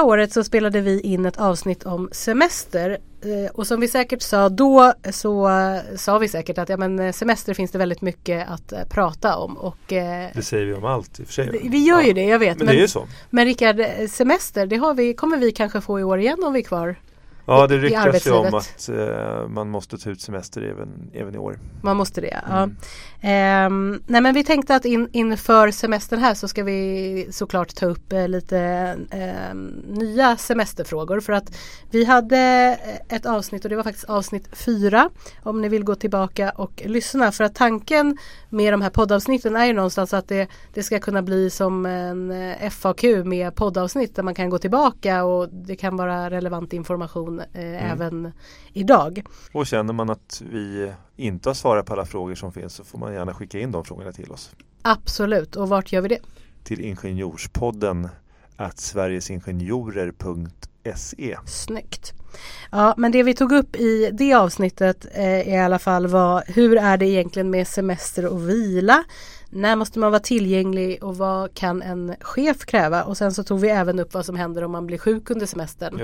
Förra året så spelade vi in ett avsnitt om semester eh, och som vi säkert sa då så eh, sa vi säkert att ja, men eh, semester finns det väldigt mycket att prata om. Och, det säger vi om allt i och för sig. Vi gör ja. ju det, jag vet. Men, men det är ju så. Men Rickard, semester det har vi, kommer vi kanske få i år igen om vi är kvar. Ja det ryktas ju om att uh, man måste ta ut semester även, även i år. Man måste det, ja. Um, nej men vi tänkte att in, inför semestern här så ska vi såklart ta upp uh, lite uh, nya semesterfrågor för att vi hade ett avsnitt och det var faktiskt avsnitt fyra om ni vill gå tillbaka och lyssna för att tanken med de här poddavsnitten är ju någonstans att det, det ska kunna bli som en eh, FAQ med poddavsnitt där man kan gå tillbaka och det kan vara relevant information eh, mm. även idag. Och känner man att vi inte har svarat på alla frågor som finns så får man gärna skicka in de frågorna till oss. Absolut, och vart gör vi det? Till Ingenjorspodden att sverigesingenjorer.se Snyggt. Ja, men det vi tog upp i det avsnittet eh, i alla fall var hur är det egentligen med semester och vila? När måste man vara tillgänglig och vad kan en chef kräva? Och sen så tog vi även upp vad som händer om man blir sjuk under semestern.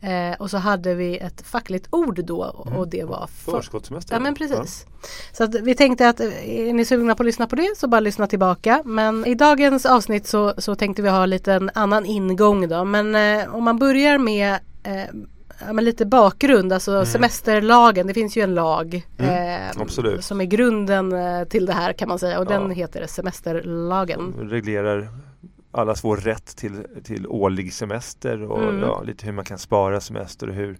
Eh, och så hade vi ett fackligt ord då och mm. det var för... förskottssemester. Ja men precis. Ja. Så att vi tänkte att eh, är ni sugna på att lyssna på det så bara lyssna tillbaka. Men i dagens avsnitt så, så tänkte vi ha lite en annan ingång då. Men eh, om man börjar med eh, ja, men lite bakgrund, alltså mm. semesterlagen. Det finns ju en lag mm, eh, som är grunden eh, till det här kan man säga och ja. den heter semesterlagen. Som reglerar allas vår rätt till, till årlig semester och mm. ja, lite hur man kan spara semester och hur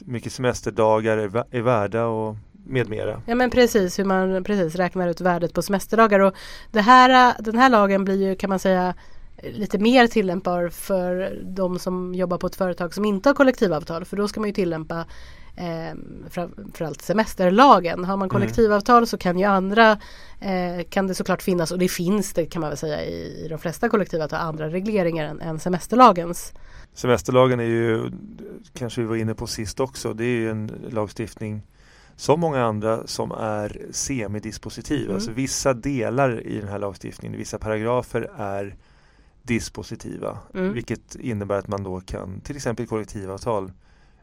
mycket semesterdagar är, är värda och med mera. Ja men precis hur man precis räknar ut värdet på semesterdagar och det här, den här lagen blir ju kan man säga lite mer tillämpbar för de som jobbar på ett företag som inte har kollektivavtal för då ska man ju tillämpa eh, framförallt semesterlagen. Har man mm. kollektivavtal så kan ju andra eh, kan det såklart finnas och det finns det kan man väl säga i, i de flesta kollektivavtal andra regleringar än, än semesterlagens. Semesterlagen är ju kanske vi var inne på sist också. Det är ju en lagstiftning som många andra som är semidispositiv. Mm. Alltså vissa delar i den här lagstiftningen, vissa paragrafer är dispositiva. Mm. Vilket innebär att man då kan till exempel i kollektivavtal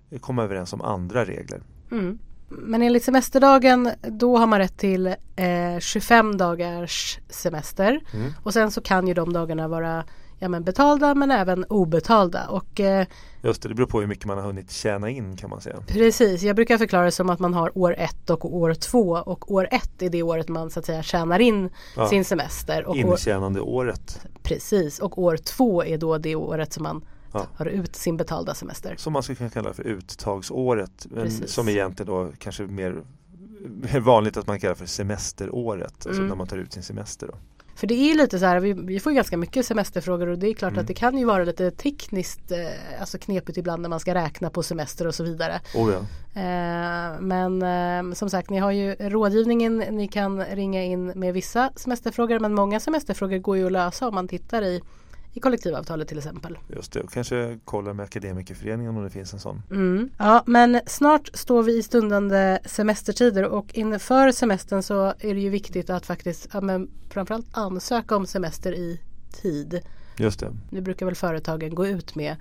eh, komma överens om andra regler. Mm. Men enligt semesterdagen då har man rätt till eh, 25 dagars semester mm. och sen så kan ju de dagarna vara ja, men betalda men även obetalda. Och, eh, Just det, det beror på hur mycket man har hunnit tjäna in kan man säga. Precis, jag brukar förklara det som att man har år ett och år två och år ett är det året man så att säga tjänar in ja. sin semester. Och Intjänande året. Precis, och år två är då det året som man ja. har ut sin betalda semester. Som man skulle kunna kalla för uttagsåret men Precis. som egentligen då kanske mer vanligt att man kallar för semesteråret, alltså mm. när man tar ut sin semester. Då. För det är lite så här, vi, vi får ganska mycket semesterfrågor och det är klart mm. att det kan ju vara lite tekniskt eh, alltså knepigt ibland när man ska räkna på semester och så vidare. Oh ja. eh, men eh, som sagt, ni har ju rådgivningen, ni kan ringa in med vissa semesterfrågor men många semesterfrågor går ju att lösa om man tittar i i kollektivavtalet till exempel. Just det, och kanske kolla med Akademikerföreningen om det finns en sån. Mm. Ja, men snart står vi i stundande semestertider och inför semestern så är det ju viktigt att faktiskt ja, men framförallt ansöka om semester i tid. Just det. Nu brukar väl företagen gå ut med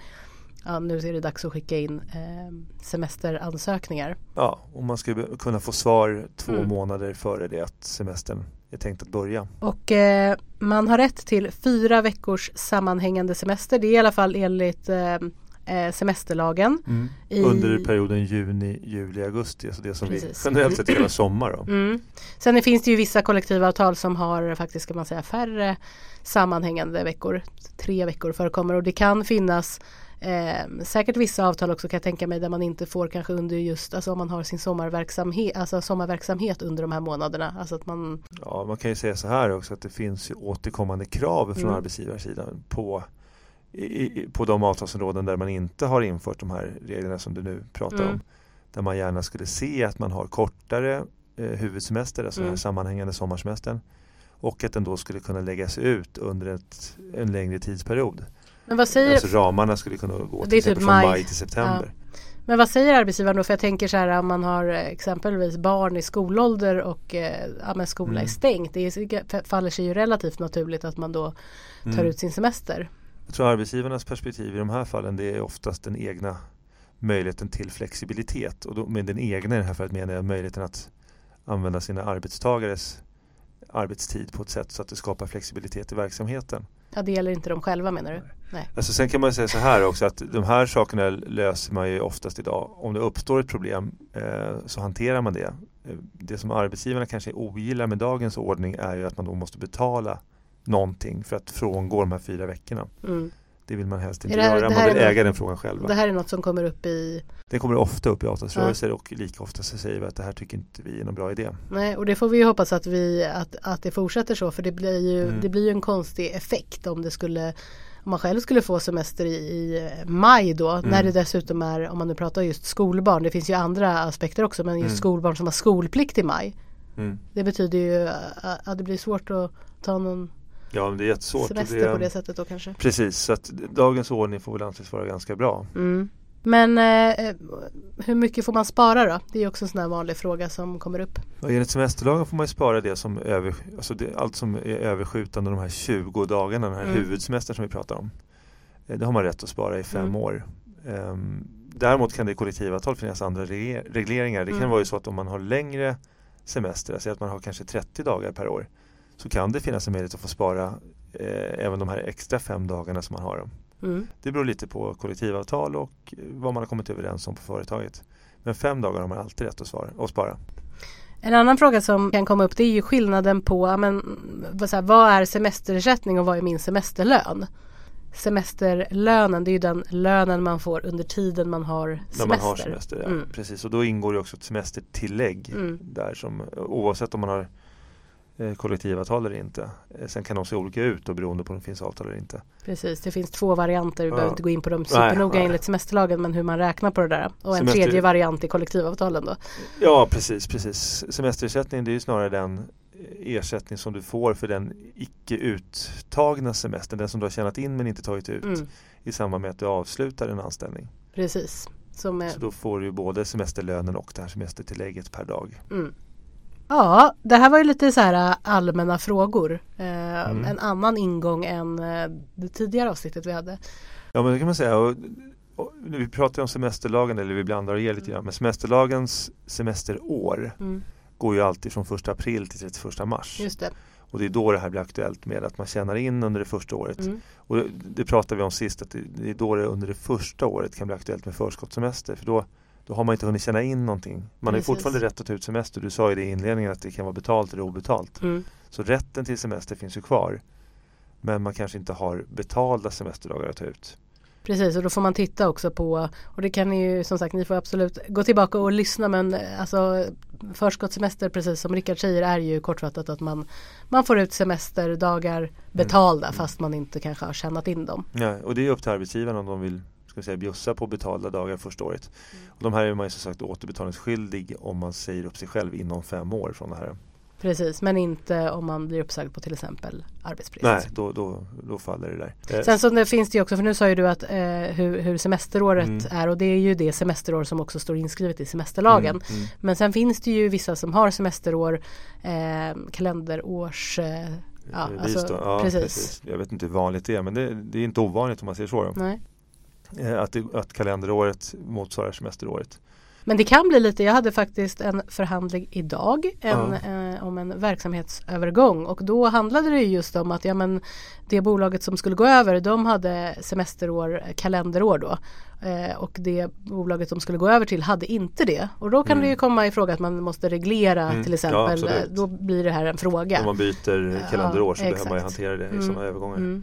ja, nu är det dags att skicka in eh, semesteransökningar. Ja, och man ska kunna få svar två mm. månader före det att semestern är tänkt att börja. Och eh, man har rätt till fyra veckors sammanhängande semester. Det är i alla fall enligt eh, eh semesterlagen. Mm. I... Under perioden juni, juli, augusti. Alltså det som Precis. vi generellt sett kallar sommar. Då. Mm. Sen finns det ju vissa kollektivavtal som har faktiskt ska man säga färre sammanhängande veckor. Tre veckor förekommer och det kan finnas Eh, säkert vissa avtal också kan jag tänka mig där man inte får kanske under just, alltså om man har sin sommarverksamhet, alltså sommarverksamhet under de här månaderna. Alltså att man... Ja, man kan ju säga så här också att det finns ju återkommande krav från mm. arbetsgivarsidan på i, på de avtalsområden där man inte har infört de här reglerna som du nu pratar mm. om. Där man gärna skulle se att man har kortare eh, huvudsemester, alltså den Mm. här sammanhängande sommarsemestern. Och att den då skulle kunna läggas ut under ett, en längre tidsperiod. Men vad säger, Alltså ramarna skulle kunna gå till typ från maj. maj till september. men vad säger arbetsgivaren då? För jag tänker så här om man har eh, exempelvis barn i skolålder och eh, ja, men skola Mm. är stängt. Det faller sig ju relativt naturligt att man då tar Mm. ut sin semester. Jag tror arbetsgivarnas perspektiv i de här fallen det är oftast den egna möjligheten till flexibilitet. Och då, med den egna i det här fallet menar jag möjligheten att använda sina arbetstagares arbetstid på ett sätt så att det skapar flexibilitet i verksamheten. Ja det gäller inte dem själva menar du? Nej. Alltså sen kan man säga så här också att de här sakerna löser man ju oftast idag. Om det uppstår ett problem eh, så hanterar man det. Eh, Det som arbetsgivarna kanske ogillar med dagens ordning är ju att man då måste betala någonting för att frångå de här fyra veckorna. Mm. Det vill man helst inte det här- göra. Man vill äga något- den frågan själva. Det här är något som kommer upp i Det kommer ofta upp i avtalsrörelser och lika ofta så säger vi att det här tycker inte vi är någon bra idé. Nej, och det får vi ju hoppas att, vi, att, att det fortsätter så för det blir, ju, Mm. det blir ju en konstig effekt om det skulle om man själv skulle få semester i, i maj då Mm. när det dessutom är om man nu pratar just skolbarn det finns ju andra aspekter också men just Mm. skolbarn som har skolplikt i maj Mm. det betyder ju att att det blir svårt att ta någon Ja, men det är jättesvårt. semester det, på det sättet då kanske. Precis, så att dagens ordning får väl anses vara ganska bra. Mm. Men eh, hur mycket får man spara då? Det är också en sån här vanlig fråga som kommer upp. Och enligt semesterlagen får man ju spara det som över, alltså det, allt som är överskjutande de här 20 dagarna, den här Mm. huvudsemestern som vi pratar om. Eh, Det har man rätt att spara i fem Mm. år. Ehm, däremot kan det i kollektivavtal finnas andra re- regleringar. Det kan Mm. vara så att om man har längre semester, alltså att man har kanske 30 dagar per år, så kan det finnas en möjlighet att få spara eh, även de här extra fem dagarna som man har. Mm. Det beror lite på kollektivavtal och eh, vad man har kommit överens om på företaget. Men fem dagar har man alltid rätt att, svara, att spara. En annan fråga som kan komma upp det är ju skillnaden på men, här, vad är semesterersättning och vad är min semesterlön? Semesterlönen det är ju den lönen man får under tiden man har semester. När man har semester, ja. Mm. Precis. Och då ingår det också ett semestertillägg Mm. där som oavsett om man har kollektivavtal eller inte. Eh, sen kan de se olika ut och beroende på om det finns avtal eller inte. Precis, det finns två varianter. Vi Ja. behöver inte gå in på dem supernoga nej. enligt semesterlagen men hur man räknar på det där. Och en Semester- tredje variant i kollektivavtalen då. Ja precis, precis. Semesterersättningen det är ju snarare den ersättning som du får för den icke uttagna semestern. Den som du har tjänat in men inte tagit ut Mm. i samband med att du avslutar en anställning. Precis. Är, Så då får du både semesterlönen och det här semestertillägget per dag. mm. Ja, det här var ju lite så här äh, allmänna frågor. Eh, Mm. En annan ingång än eh, det tidigare avsnittet vi hade. Ja men det kan man säga. Och, och, vi pratar ju om semesterlagen eller vi blandar och ger lite grann. Men semesterlagens semesterår Mm. går ju alltid från 1 april till 31 mars. Just det. Och det är då det här blir aktuellt med att man tjänar in under det första året. Mm. Och det, det pratade vi om sist att det, det är då det under det första året kan bli aktuellt med förskottssemester. För då, då har man inte hunnit tjäna in någonting. Man har Precis. fortfarande rätt att ta ut semester. Du sa ju det i inledningen att det kan vara betalt eller obetalt. Mm. Så rätten till semester finns ju kvar. Men man kanske inte har betalda semesterdagar att ta ut. Precis och då får man titta också på och det kan ni ju som sagt ni får absolut gå tillbaka och lyssna men eh, alltså förskottssemester precis som Rickard säger är ju kortfattat att man man får ut semesterdagar betalda Mm. fast man inte kanske har tjänat in dem. Ja, och det är upp till arbetsgivaren om de vill ska säga, bjussa på betalda dagar första året. Och de här är man ju som sagt återbetalningsskyldig om man säger upp sig själv inom fem år från det här. Precis men inte om man blir uppsagd på till exempel arbetsbrist. Nej, då, då, då faller det där. Eh, Sen så det finns det ju också, för nu sa ju du att eh, hur, hur semesteråret Mm. är och det är ju det semesterår som också står inskrivet i semesterlagen. Mm, mm. Men sen finns det ju vissa som har semesterår, eh, kalenderårs... Eh, ja, alltså, ja, precis. precis. Jag vet inte hur vanligt det är men det, det är inte ovanligt om man säger så. Då. Nej. Eh, Att, att kalenderåret motsvarar semesteråret. Men det kan bli lite, jag hade faktiskt en förhandling idag en, Ja. eh, om en verksamhetsövergång och då handlade det ju just om att ja, men det bolaget som skulle gå över de hade semesterår, kalenderår då eh, och det bolaget som skulle gå över till hade inte det och då kan Mm. det ju komma i fråga att man måste reglera Mm, till ja, exempel, eh, då blir det här en fråga. Om man byter Ja, kalenderår så behöver man ju hantera det i Mm, sådana övergångar.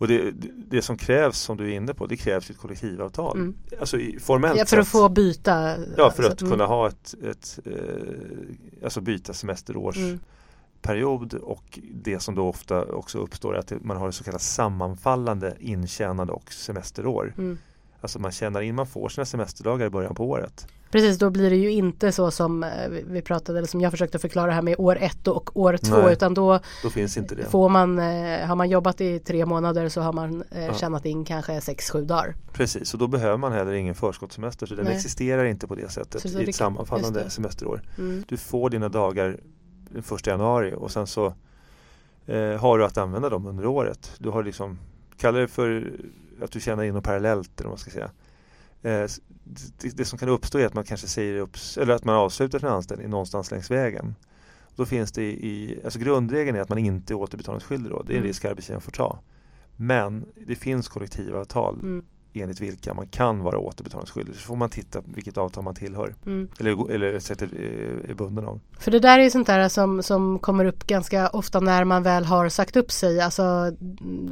Mm, Och det, det, som krävs som du är inne på det krävs ett kollektivavtal. Mm. Alltså formellt ja, för att få byta. Ja, för att alltså, kunna ha ett, ett eh, alltså byta semesterårsperiod Mm. och det som då ofta också uppstår är att man har ett så kallat sammanfallande intjänande och semesterår. Mm. Alltså man tjänar in, man får sina semesterdagar i början på året. Precis, då blir det ju inte så som eh, vi pratade eller som jag försökte förklara här med år ett och år två Nej, utan då, då finns får man, eh, har man jobbat i tre månader så har man eh, Ja. tjänat in kanske sex, sju dagar. Precis, och då behöver man heller ingen förskottssemester så den Nej. existerar inte på det sättet Så i det- ett sammanfallande semesterår. Mm. Du får dina dagar den 1 januari och sen så eh, har du att använda dem under året. Du har liksom, kalla det för att du tjänar in dem parallellt eller vad man ska säga. Eh, det som kan uppstå är att man kanske säger upp, eller att man avslutar sin anställning någonstans längs vägen. Då finns det i, alltså grundregeln är att man inte är återbetalningsskyldig då. Det är en Mm. risk arbetsgivaren får ta. Men det finns kollektivavtal Mm. Enligt vilka man kan vara återbetalningsskyldig. Så får man titta vilket avtal man tillhör. Mm. Eller, eller sätter, är, är bunden av. För det där är ju sånt där som, som kommer upp ganska ofta när man väl har sagt upp sig. Alltså,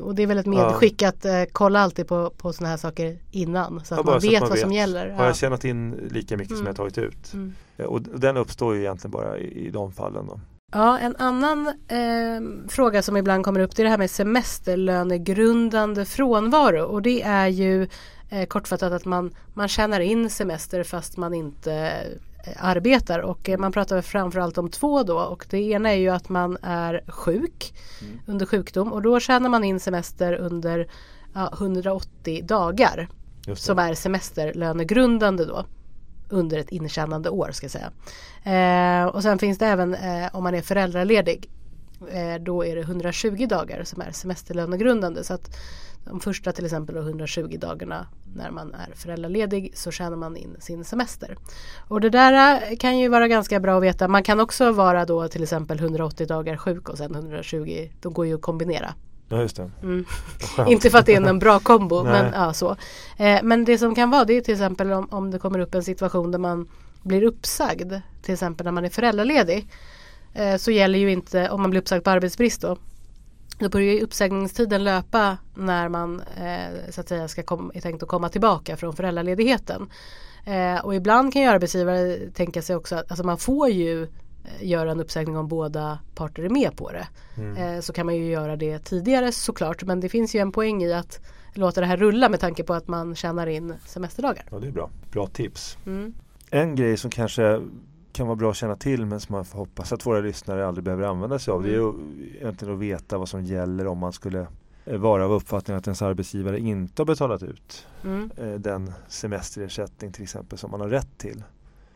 och det är väl ett medskick att eh, kolla alltid på, på såna här saker innan. Så att Ja, man så att vet man vad som vet. gäller. Har Ja. jag tjänat in lika mycket som Mm. jag tagit ut? Mm. Eh, Och den uppstår ju egentligen bara i, i de fallen. Då. Ja, en annan eh, fråga som ibland kommer upp det är det här med semesterlönegrundande frånvaro. Och det är ju eh, kortfattat att man, man tjänar in semester fast man inte eh, arbetar. Och eh, man pratar framförallt om två då. Och det ena är ju att man är sjuk Mm. under sjukdom. Och då tjänar man in semester under ja, 180 dagar som är semesterlönegrundande då under ett intjänande år ska jag säga. Eh, och sen finns det även eh, om man är föräldraledig. Eh, då är det 120 dagar som är semesterlönegrundande. Så att de första till exempel då 120 dagarna när man är föräldraledig så tjänar man in sin semester. Och det där eh, kan ju vara ganska bra att veta. Man kan också vara då till exempel 180 dagar sjuk och sen 120. De går ju att kombinera. Ja, just det. Mm. Inte för att det är en bra kombo men ja, så. Eh, men det som kan vara det är till exempel om, om det kommer upp en situation där man blir uppsagd. Till exempel när man är föräldraledig. Eh, så gäller ju inte om man blir uppsagd på arbetsbrist då. Då börjar ju uppsägningstiden löpa när man eh, så att säga ska kom, är tänkt att komma tillbaka från föräldraledigheten. Eh, och ibland kan ju arbetsgivare tänka sig också att alltså man får ju göra en uppsägning om båda parter är med på det. Mm. Eh, så kan man ju göra det tidigare såklart men det finns ju en poäng i att låta det här rulla med tanke på att man tjänar in semesterdagar. Ja, det är bra. Bra tips. Mm. En grej som kanske kan vara bra att känna till men som man får hoppas att våra lyssnare aldrig behöver använda sig av. Det är ju egentligen att veta vad som gäller om man skulle eh, vara av uppfattningen att ens arbetsgivare inte har betalat ut Mm. eh, den semesterersättning till exempel som man har rätt till.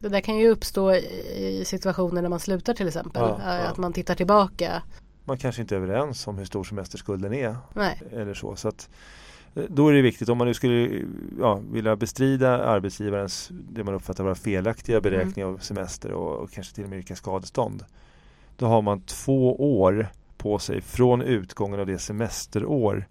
Det där kan ju uppstå i situationer när man slutar till exempel. Ja, Eh, ja. Att man tittar tillbaka. Man kanske inte är överens om hur stor semesterskulden är Nej. eller så. så att, eh, då är det viktigt om man nu skulle ja, vilja bestrida arbetsgivarens det man uppfattar vara felaktiga beräkningar av semester och, och kanske till och med yrka skadestånd. Då har man två år på sig från utgången av det semesterår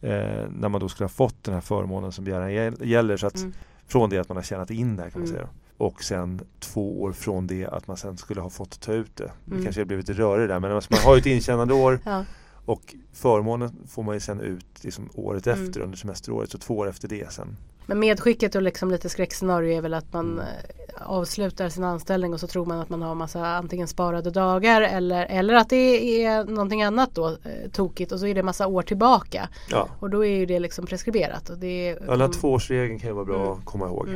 eh, när man då skulle ha fått den här förmånen som begäran gäll- gäller. Så att Mm. Från det att man har tjänat in det här kan man Mm. säga. Och sen två år från det att man sen skulle ha fått ta ut det. Det Mm. kanske har blivit rörigt där men alltså man har ju ett intjänande år Ja. och förmånen får man ju sen ut liksom året Mm. efter under semesteråret. Så två år efter det sen. Men medskicket och liksom lite skräckscenario är väl att man Mm. eh, avslutar sin anställning och så tror man att man har massa antingen sparade dagar eller, eller att det är någonting annat då eh, tokigt och så är det massa år tillbaka. Ja. Och då är ju det liksom preskriberat. Och det är, Den här tvåårsregeln kan ju vara bra Mm. att komma ihåg.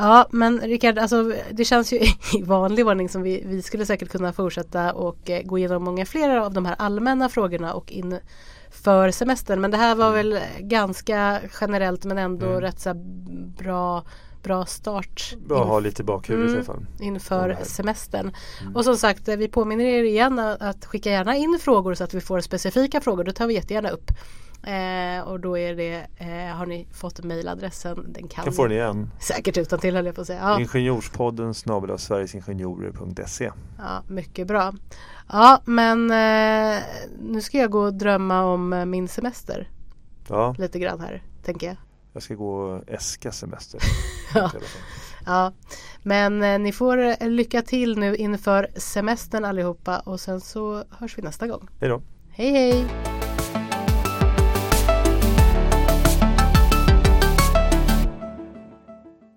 Mm. Ja men Rickard, alltså, det känns ju i vanlig ordning som vi, vi skulle säkert kunna fortsätta och eh, gå igenom många fler av de här allmänna frågorna och inför semestern. Men det här var väl ganska generellt men ändå Mm. rätt så bra, bra start Bra att in- ha lite i bakhuvudet i Mm. alla fall. inför semestern. Mm. Och som sagt, eh, vi påminner er igen att, skicka gärna in frågor så att vi får specifika frågor. Det tar vi jättegärna upp. Eh, och då är det, eh, har ni fått mejladressen? Den kan Kan få den igen. Säkert utan till höll jag på att säga. Ja, Ingenjorspodden snabel sverigesingenjorer.se ja, mycket bra. Ja, men eh, nu ska jag gå och drömma om eh, min semester Ja, lite grann här, tänker jag. jag ska gå och äska semester. Ja. Ja, men eh, ni får eh, lycka till nu inför semestern allihopa och sen så hörs vi nästa gång. Hej då. Hej hej!